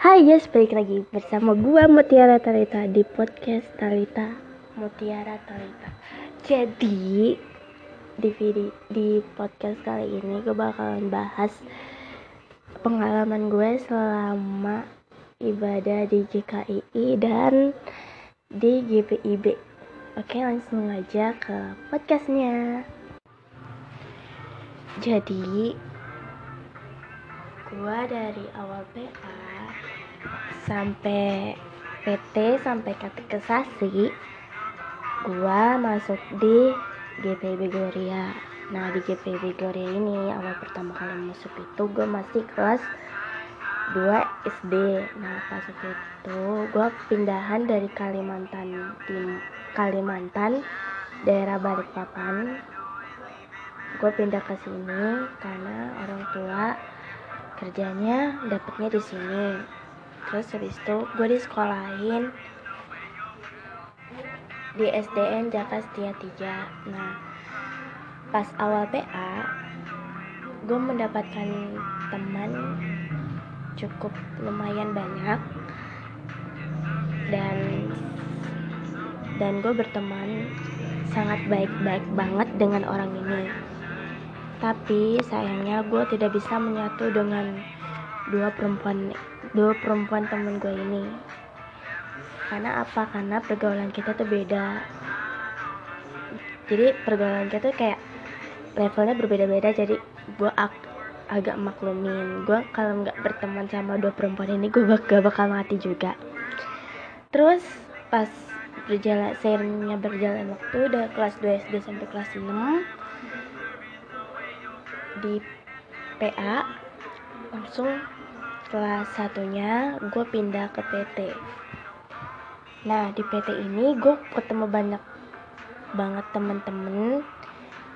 Hai guys, balik lagi bersama gua Mutiara Talita di podcast Talita Mutiara Talita. Jadi di video di podcast kali ini gue bakalan bahas pengalaman gue selama ibadah di GKII dan di GPIB. Oke, langsung aja ke podcastnya. Jadi gua dari awal PA sampai PT sampai katekisasi gua masuk di GPB Gloria. Nah di GPB Gloria ini awal pertama kali masuk itu gua masih kelas 2 SD nah pas itu gua pindahan dari Kalimantan di Kalimantan daerah Balikpapan. Gue pindah ke sini karena orang tua kerjanya dapetnya di sini terus habis itu gue disekolahin di SDN Jaka Setia 3 nah pas awal PA gue mendapatkan teman cukup lumayan banyak. Dan dan gue berteman sangat baik-baik banget dengan orang ini. Tapi sayangnya gue tidak bisa menyatu dengan dua perempuan dua perempuan temen gue ini. Karena apa? Karena pergaulan kita tuh beda. Jadi pergaulan kita tuh kayak levelnya berbeda-beda. Jadi gue ag agak maklumin. Gue kalau nggak berteman sama dua perempuan ini gue bak bakal mati juga. Terus pas berjalan seiringnya berjalan waktu udah kelas 2 SD sampai kelas 6 di PA langsung kelas satunya gue pindah ke PT nah di PT ini gue ketemu banyak banget temen-temen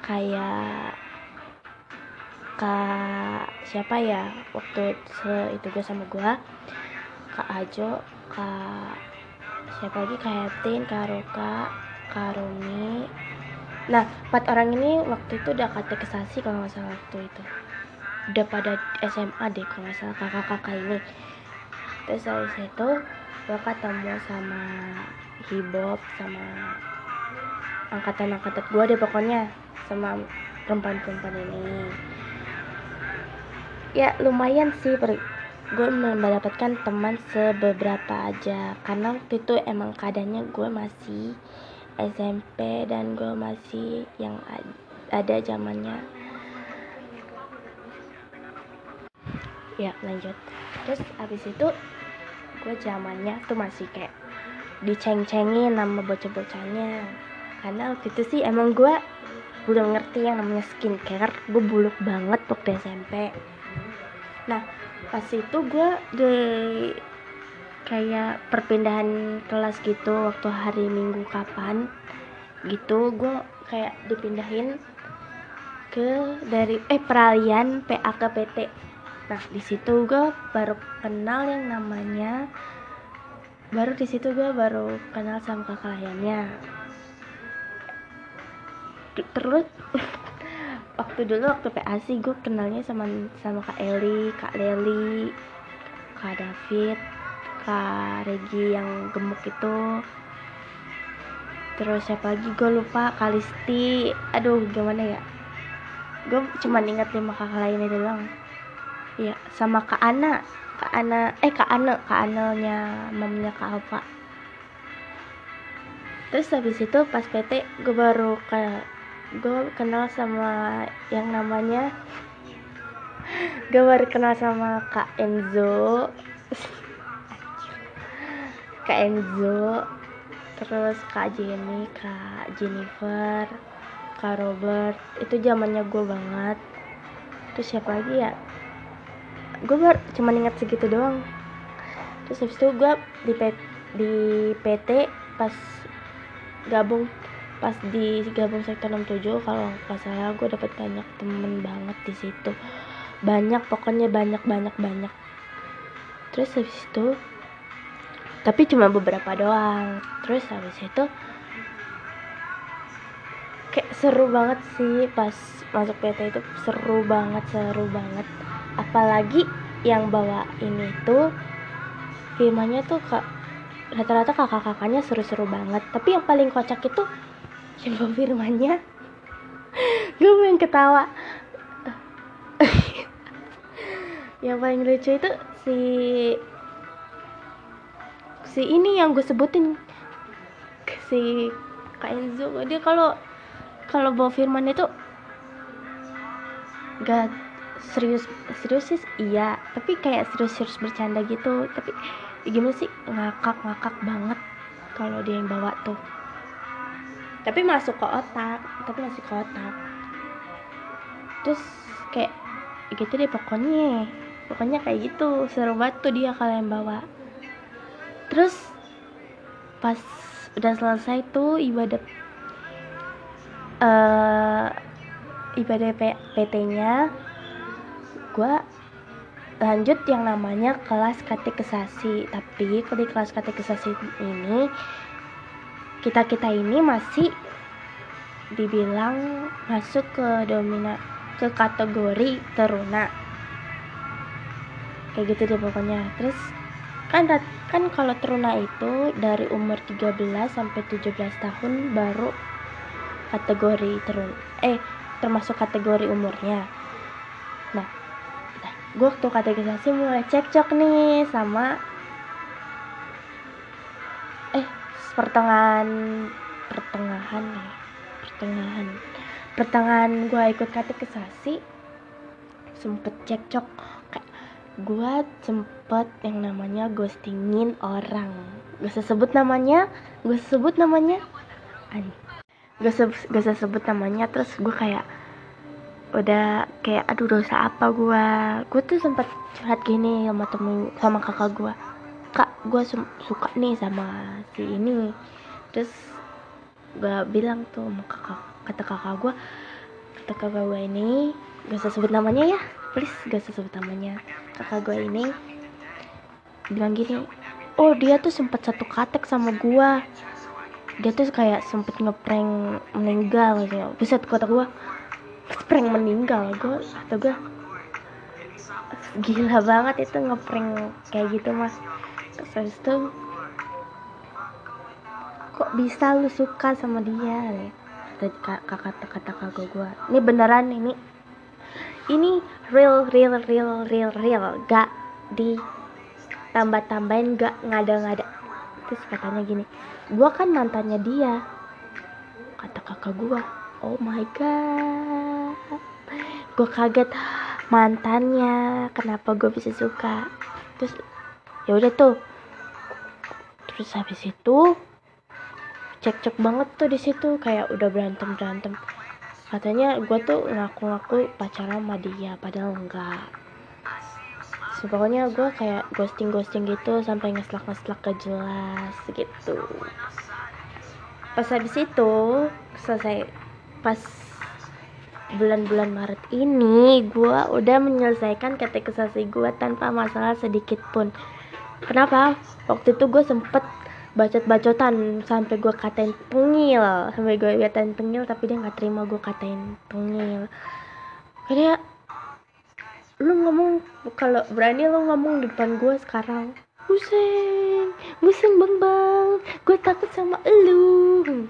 kayak kak siapa ya waktu itu gue sama gue kak Ajo kak siapa lagi? Kak Yatin kak Roka kak Rumi Nah, empat orang ini waktu itu udah katekisasi kalau nggak salah waktu itu. Udah pada SMA deh kalau nggak salah kakak-kakak ini. Terus habis itu gue ketemu sama Hibob sama angkatan-angkatan gue deh pokoknya sama perempuan-perempuan ini. Ya lumayan sih per gue mendapatkan teman sebeberapa aja karena waktu itu emang keadaannya gue masih SMP dan gue masih yang ada zamannya ya lanjut. Terus abis itu gue zamannya tuh masih kayak diceng-cengin nama bocah-bocahnya. Karena waktu itu sih emang gue belum ngerti yang namanya skincare. Gue buluk banget waktu SMP nah pas itu gue di kayak perpindahan kelas gitu waktu hari minggu kapan gitu gue kayak dipindahin ke dari eh peralihan PA ke PT nah di situ gue baru kenal yang namanya baru di situ gue baru kenal sama kakak layannya terus waktu dulu waktu PA sih gue kenalnya sama sama kak Eli kak Leli kak David Kak Regi yang gemuk itu. Terus siapa lagi? Gue lupa Kalisti aduh gimana ya? Gue cuma ingat lima kakak lainnya doang ya sama Kak Ana. Kak Ana eh Kak Ana Kak Anelnya mamanya Kak Alfa. Terus habis itu pas PT gue baru ke gue kenal sama yang namanya gue baru kenal sama Kak Enzo. Kak Enzo terus Kak Jenny Kak Jennifer Kak Robert itu zamannya gue banget. Terus siapa lagi ya gue baru cuma ingat segitu doang. Terus habis itu gue di, di PT pas gabung pas di gabung sektor 67 kalau nggak salah gue dapet banyak temen banget di situ. Banyak pokoknya banyak banyak banyak. Terus habis itu tapi cuma beberapa doang. Terus habis itu kayak seru banget sih pas masuk PT itu. Seru banget seru banget apalagi yang bawa ini tuh Firmannya tuh kak rata-rata kakak-kakaknya seru-seru banget. Tapi yang paling kocak itu yang bawa Firmannya. Gue pengen ketawa. Yang paling lucu itu si si ini yang gue sebutin. Si Kak Enzo. Dia kalau kalau bawa firman itu gak serius serius sih iya. Tapi kayak serius-serius bercanda gitu. Tapi gimana sih ngakak ngakak banget kalau dia yang bawa tuh. Tapi masuk ke otak tapi masuk ke otak. Terus kayak gitu deh pokoknya. Pokoknya kayak gitu. Seru banget tuh dia kalau yang bawa. Terus pas udah selesai tuh ibadah uh, ibadah PT-nya gue lanjut yang namanya kelas katekisasi tapi di kelas katekisasi ini kita kita ini masih dibilang masuk ke domina ke kategori teruna. Kayak gitu deh pokoknya. Terus kan kan kalau teruna itu dari umur 13 sampai 17 tahun baru kategori terun eh termasuk kategori umurnya. Nah gue waktu kategorisasi mulai cekcok nih sama eh pertengahan pertengahan nih pertengahan pertengahan gue ikut kategorisasi sempet cekcok. Kayak gue sempet yang namanya ghostingin orang. Gue sebut namanya gue sebut namanya gue gue sebut namanya terus gue kayak udah kayak aduh dosa apa gue gue tuh sempat curhat gini sama temen sama kakak gue kak gue suka nih sama si ini. Terus gue bilang tuh sama kakak kata kakak gue kata kakak gue ini gak usah sebut namanya ya please gak usah sebut namanya. Kakak gue ini bilang gini oh dia tuh sempat satu katek sama gue dia tuh kayak sempet ngeprank meninggal gitu buset kata gue ngeprank meninggal gue atau gue gila banget itu ngeprank kayak gitu mas. Terus itu kok bisa lu suka sama dia? Nih kakak kata kakak gue ini beneran ini? Ini real real real real real. Gak di tambah tambahin gak ngada ngada terus katanya gini gue kan mantannya dia. Kata kakak gue oh my god gue kaget mantannya kenapa gue bisa suka? Terus ya udah tuh. Terus habis itu cekcok banget tuh di situ kayak udah berantem berantem katanya gue tuh ngaku-ngaku pacaran sama dia padahal enggak. So, gue kayak ghosting ghosting gitu sampai ngeslak ngeslak ke jelas gitu. Pas habis itu selesai. Pas bulan-bulan Maret ini gue udah menyelesaikan kategorisasi gue tanpa masalah sedikit pun. Kenapa? Waktu itu gue sempet bacot-bacotan sampai gue katain tengil sampai gue katain tengil tapi dia nggak terima gue katain tengil karena lu ngomong kalau berani lu ngomong di depan gue sekarang pusing pusing bang bang. Gue takut sama lu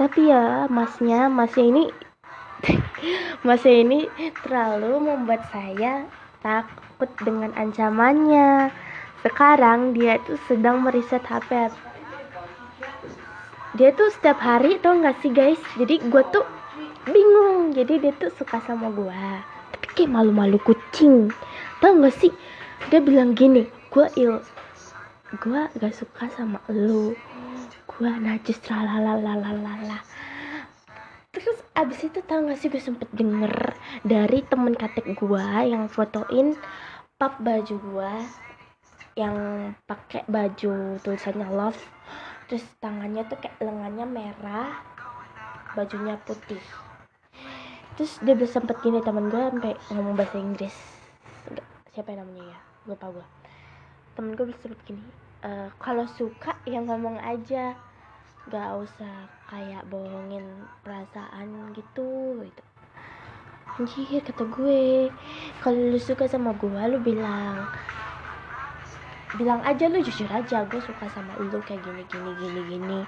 tapi ya masnya masnya ini masnya ini terlalu membuat saya takut dengan ancamannya. Sekarang dia tuh sedang meriset HP dia tuh setiap hari tau gak sih guys? Jadi gue tuh bingung. Jadi dia tuh suka sama gue tapi kayak malu-malu kucing. Tau gak sih? Dia bilang gini gue il gue gak suka sama lu gue najis lalalalalala terus abis itu tau gak sih gue sempet denger dari temen katek gue yang fotoin pap baju gue yang pakai baju tulisannya love. Terus tangannya tuh kayak lengannya merah bajunya putih. Terus dia bisa sempet gini temen gue sampai ngomong bahasa Inggris. Siapa yang namanya ya? Lupa gue temen gue bisa sempet gini e, kalau suka yang ngomong aja gak usah kayak bohongin perasaan gitu gitu. Anjir kata gue kalau lu suka sama gue lu bilang bilang aja lu jujur aja gue suka sama lu kayak gini gini gini gini.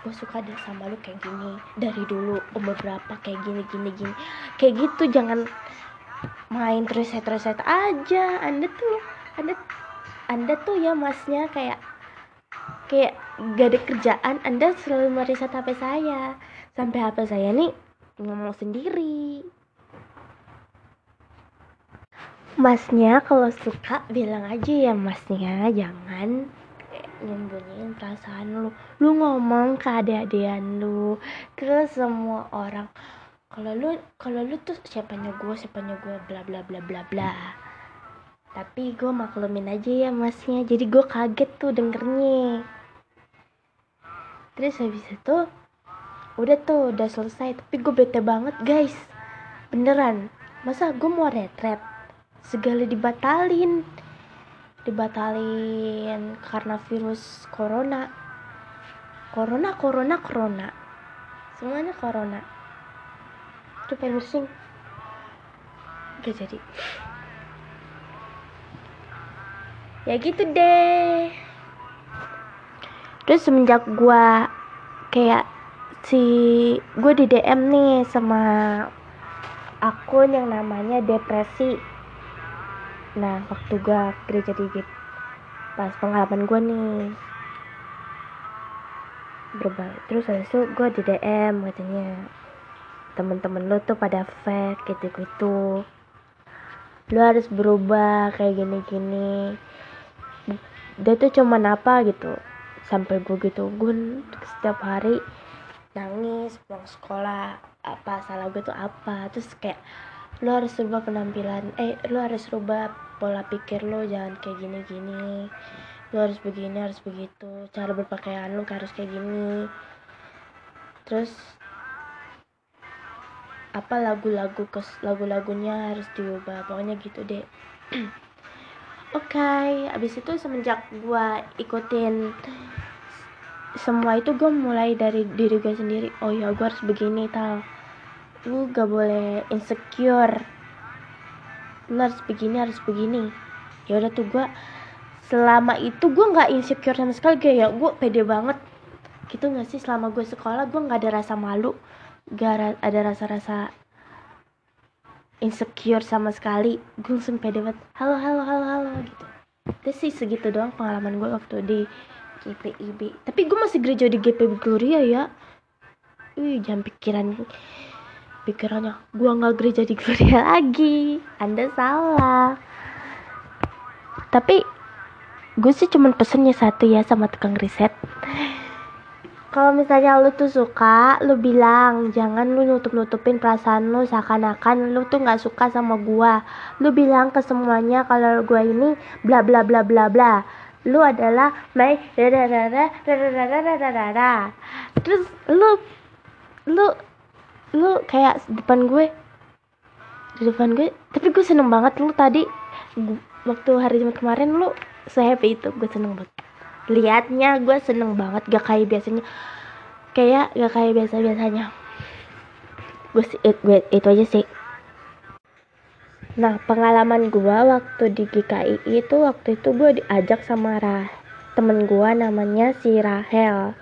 Gue suka deh sama lu kayak gini dari dulu umur berapa kayak gini gini gini. Kayak gitu jangan main terus terus aja. Anda tuh anda anda tuh ya masnya kayak kayak gak ada kerjaan anda selalu meriset HP saya. Sampai HP saya nih ngomong sendiri. Masnya kalau suka bilang aja ya masnya. Jangan nyembunyiin perasaan lu. Lu ngomong ke adik-adian lu ke semua orang. Kalau lu kalau lu tuh siapanya gue siapanya gue bla bla bla bla bla. Tapi gue maklumin aja ya masnya. Jadi gue kaget tuh dengernya terus habis itu udah tuh udah selesai. Tapi gue bete banget guys. Beneran. Masa gue mau retret? Segala dibatalin. Dibatalin karena virus corona. Corona corona corona. Semuanya corona. Itu pengen pusing gak jadi. Ya gitu deh terus semenjak gua kayak si gue di DM nih sama akun yang namanya depresi. Nah waktu gue gereja di pas pengalaman gue nih berubah. Terus habis itu gue di DM katanya temen-temen lo tuh pada fake gitu-gitu. Lo harus berubah kayak gini-gini. Dia tuh cuman apa? gitu sampai gue gitu gue setiap hari nangis pulang sekolah apa salah gue tuh apa. Terus kayak lo harus rubah penampilan eh lo harus rubah pola pikir lo jangan kayak gini gini lo harus begini harus begitu cara berpakaian lo harus kayak gini. Terus apa lagu-lagu lagu-lagunya harus diubah pokoknya gitu deh oke okay, abis itu semenjak gua ikutin semua itu gue mulai dari diri gue sendiri. Oh ya gue harus begini tal. Lu gak boleh insecure. Lu harus begini harus begini. Ya udah tuh gue selama itu gue nggak insecure sama sekali. Kayak ya gue pede banget. Gitu gak sih? Selama gue sekolah gue nggak ada rasa malu. Gak ada rasa-rasa insecure sama sekali. Gue langsung pede banget. Halo halo halo halo gitu. Itu sih segitu doang pengalaman gue waktu di GPIB tapi gue masih gereja di GPIB Gloria ya. Wih, jangan pikiran pikirannya. Gua nggak gereja di Gloria lagi. Anda salah. Tapi gue sih cuman pesennya satu ya sama tukang riset kalau misalnya lu tuh suka lu bilang jangan lu nutup nutupin perasaan lu seakan-akan lu tuh nggak suka sama gua lu bilang ke semuanya kalau gua ini bla bla bla bla bla lu adalah my terus lu lu lu kayak depan gue di depan gue tapi gue seneng banget lu tadi waktu hari Jumat kemarin lu sehappy itu gue seneng banget liatnya gue seneng banget gak kayak biasanya kayak gak kayak biasa biasanya gue sih gue itu aja sih nah pengalaman gue waktu di GKI itu waktu itu gue diajak sama Rah temen gue namanya si Rahel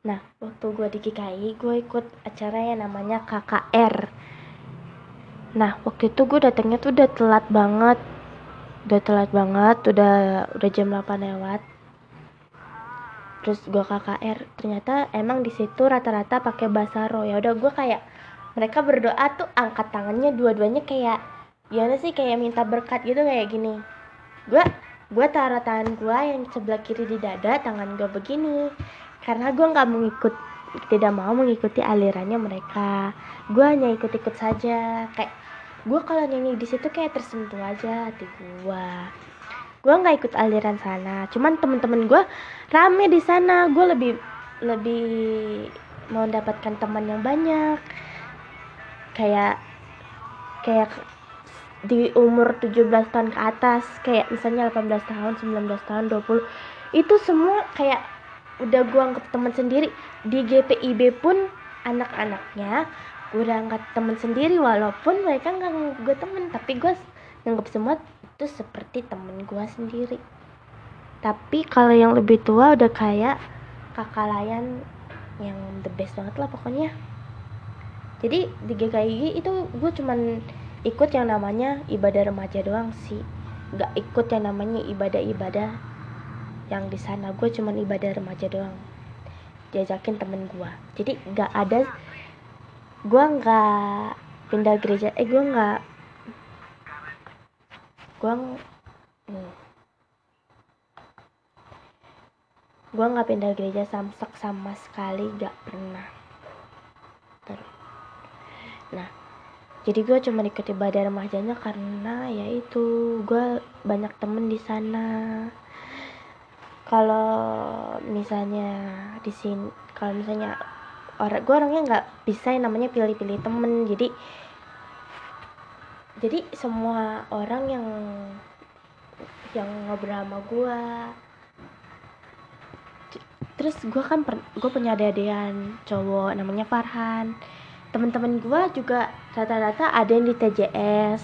Nah, waktu gue di GKI, gue ikut acara yang namanya KKR. Nah, waktu itu gue datangnya tuh udah telat banget. Udah telat banget, udah udah jam 8 lewat. Terus gue KKR, ternyata emang di situ rata-rata pakai bahasa roh. Ya udah gue kayak mereka berdoa tuh angkat tangannya dua-duanya kayak gimana sih kayak minta berkat gitu kayak gini. Gue gue taruh tangan gue yang sebelah kiri di dada, tangan gue begini karena gue nggak mengikut tidak mau mengikuti alirannya mereka gue hanya ikut-ikut saja kayak gue kalau nyanyi di situ kayak tersentuh aja hati gue gue nggak ikut aliran sana. Cuman temen-temen gue rame di sana. Gue lebih lebih mau mendapatkan teman yang banyak. Kayak kayak di umur 17 tahun ke atas kayak misalnya 18 tahun 19 tahun 20 itu semua kayak udah gue anggap teman sendiri. Di GPIB pun anak-anaknya gue udah anggap teman sendiri walaupun mereka nggak gue temen tapi gue nganggap semua itu seperti temen gue sendiri. Tapi kalau yang lebih tua udah kayak kakak layan yang the best banget lah pokoknya. Jadi di GKI itu gue cuman ikut yang namanya ibadah remaja doang sih. Nggak ikut yang namanya ibadah-ibadah yang di sana. Gue cuman ibadah remaja doang. Diajakin temen gue jadi nggak ada gue nggak pindah gereja eh gue nggak gue hmm. gue nggak pindah gereja samsak sama sekali gak pernah nah jadi gue cuma ikut ibadah remajanya karena ya itu gue banyak temen di sana kalau misalnya di sini kalau misalnya orang gue orangnya nggak bisa yang namanya pilih-pilih temen jadi jadi semua orang yang yang ngobrol sama gue terus gue kan gue punya adik-adikan cowok namanya Farhan. Teman-teman gue juga rata-rata ada yang di TJS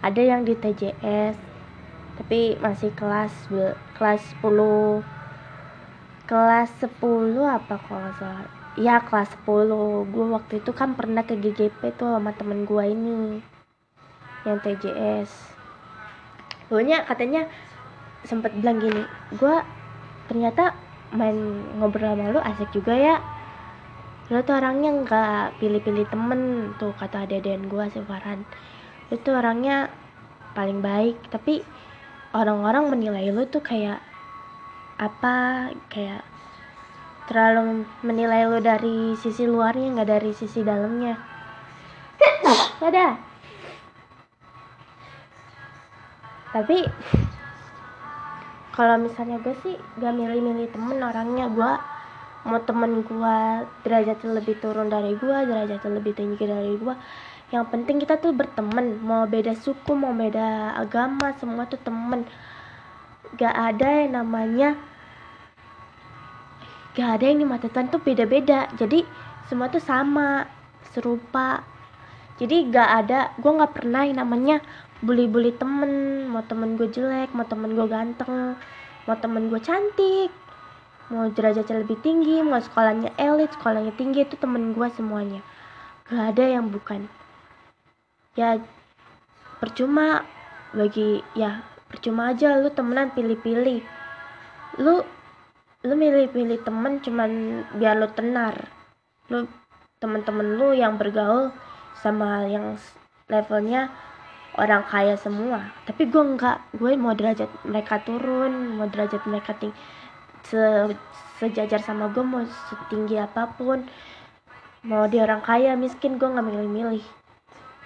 ada yang di TJS tapi masih kelas kelas 10 kelas 10 apa kalau salah? Ya kelas 10 gue waktu itu kan pernah ke GGP tuh sama temen gue ini yang TJS pokoknya katanya sempat bilang gini gue ternyata main ngobrol sama lu asik juga ya. Lu tuh orangnya nggak pilih-pilih temen tuh kata deden gue si Farhan. Lu tuh orangnya paling baik tapi orang-orang menilai lu tuh kayak apa kayak terlalu menilai lu dari sisi luarnya nggak dari sisi dalamnya. Ada tapi kalau misalnya gue sih gak milih-milih temen orangnya. Gue mau temen gue derajatnya lebih turun dari gue derajatnya lebih tinggi dari gue yang penting kita tuh berteman. Mau beda suku mau beda agama semua tuh temen. Gak ada yang namanya gak ada yang di mata Tuhan tuh beda-beda. Jadi semua tuh sama serupa jadi gak ada gue gak pernah yang namanya bully-bully temen. Mau temen gue jelek mau temen gue ganteng mau temen gue cantik mau derajatnya lebih tinggi mau sekolahnya elit sekolahnya tinggi itu temen gue semuanya. Gak ada yang bukan. Ya percuma bagi ya percuma aja lu temenan pilih-pilih. Lu lu milih-pilih temen cuman biar lu tenar. Lu temen-temen lu yang bergaul sama yang levelnya orang kaya semua. Tapi gue nggak gue mau derajat mereka turun mau derajat mereka ting se sejajar sama gue mau setinggi apa pun. Mau dia orang kaya miskin gue nggak milih-milih.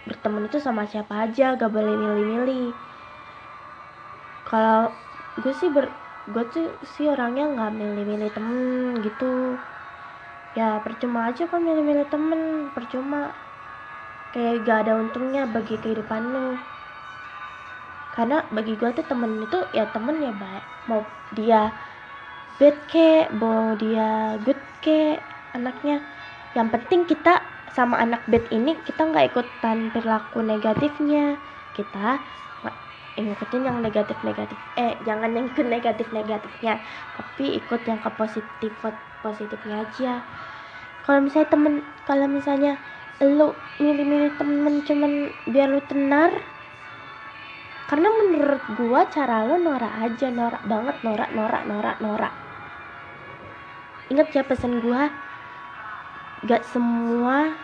Berteman itu sama siapa aja gak boleh milih-milih. Kalau gue sih ber gue tuh sih orangnya nggak milih-milih temen gitu. Ya percuma aja kan milih-milih temen percuma kayak gak ada untungnya bagi kehidupan lu. Karena bagi gue tuh temen itu ya temen ya baik mau dia bad ke mau dia good ke anaknya. Yang penting kita sama anak bad ini kita nggak ikutan perilaku negatifnya. Kita ikutin yang negatif negatif eh jangan yang ke negatif negatifnya tapi ikut yang ke positif positifnya aja. Kalau misalnya temen kalau misalnya lu milih-milih temen cuman biar lu tenar? Karena menurut gua cara lu norak aja norak banget norak norak norak norak. Ingat ya pesan gua? Gak semua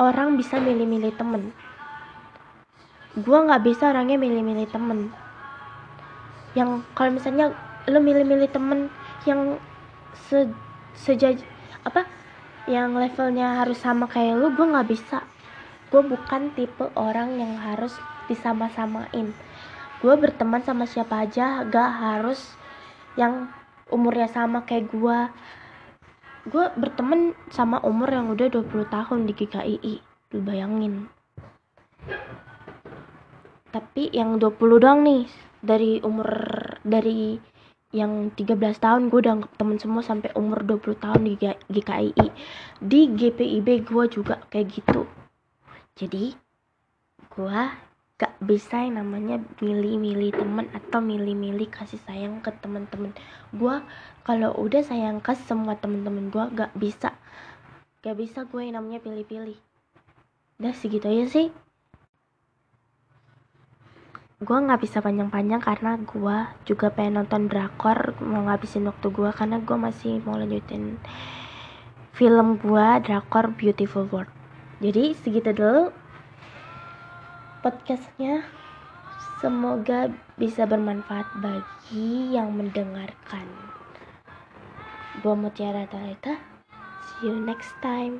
orang bisa milih-milih temen. Gua nggak bisa orangnya milih-milih temen. Yang kalau misalnya lu milih-milih temen yang se sejaj apa yang levelnya harus sama kayak lu gue nggak bisa. Gue bukan tipe orang yang harus disama-samain. Gue berteman sama siapa aja gak harus yang umurnya sama kayak gue gue berteman sama umur yang udah 20 tahun di GKII lu bayangin. Tapi yang 20 doang nih dari umur dari yang 13 tahun gue udah temen semua sampai umur 20 tahun di GKII di GPIB gue juga kayak gitu. Jadi gue gak bisa yang namanya milih-milih temen atau milih-milih kasih sayang ke temen-temen gue kalau udah sayang ke semua temen-temen gue gak bisa gak bisa gue yang namanya pilih-pilih. Udah segitu aja sih gue nggak bisa panjang-panjang karena gue juga pengen nonton drakor mau ngabisin waktu gue karena gue masih mau lanjutin film gue drakor Beautiful World. Jadi segitu dulu podcastnya. Semoga bisa bermanfaat bagi yang mendengarkan. Gue Mutiara Talita. See you next time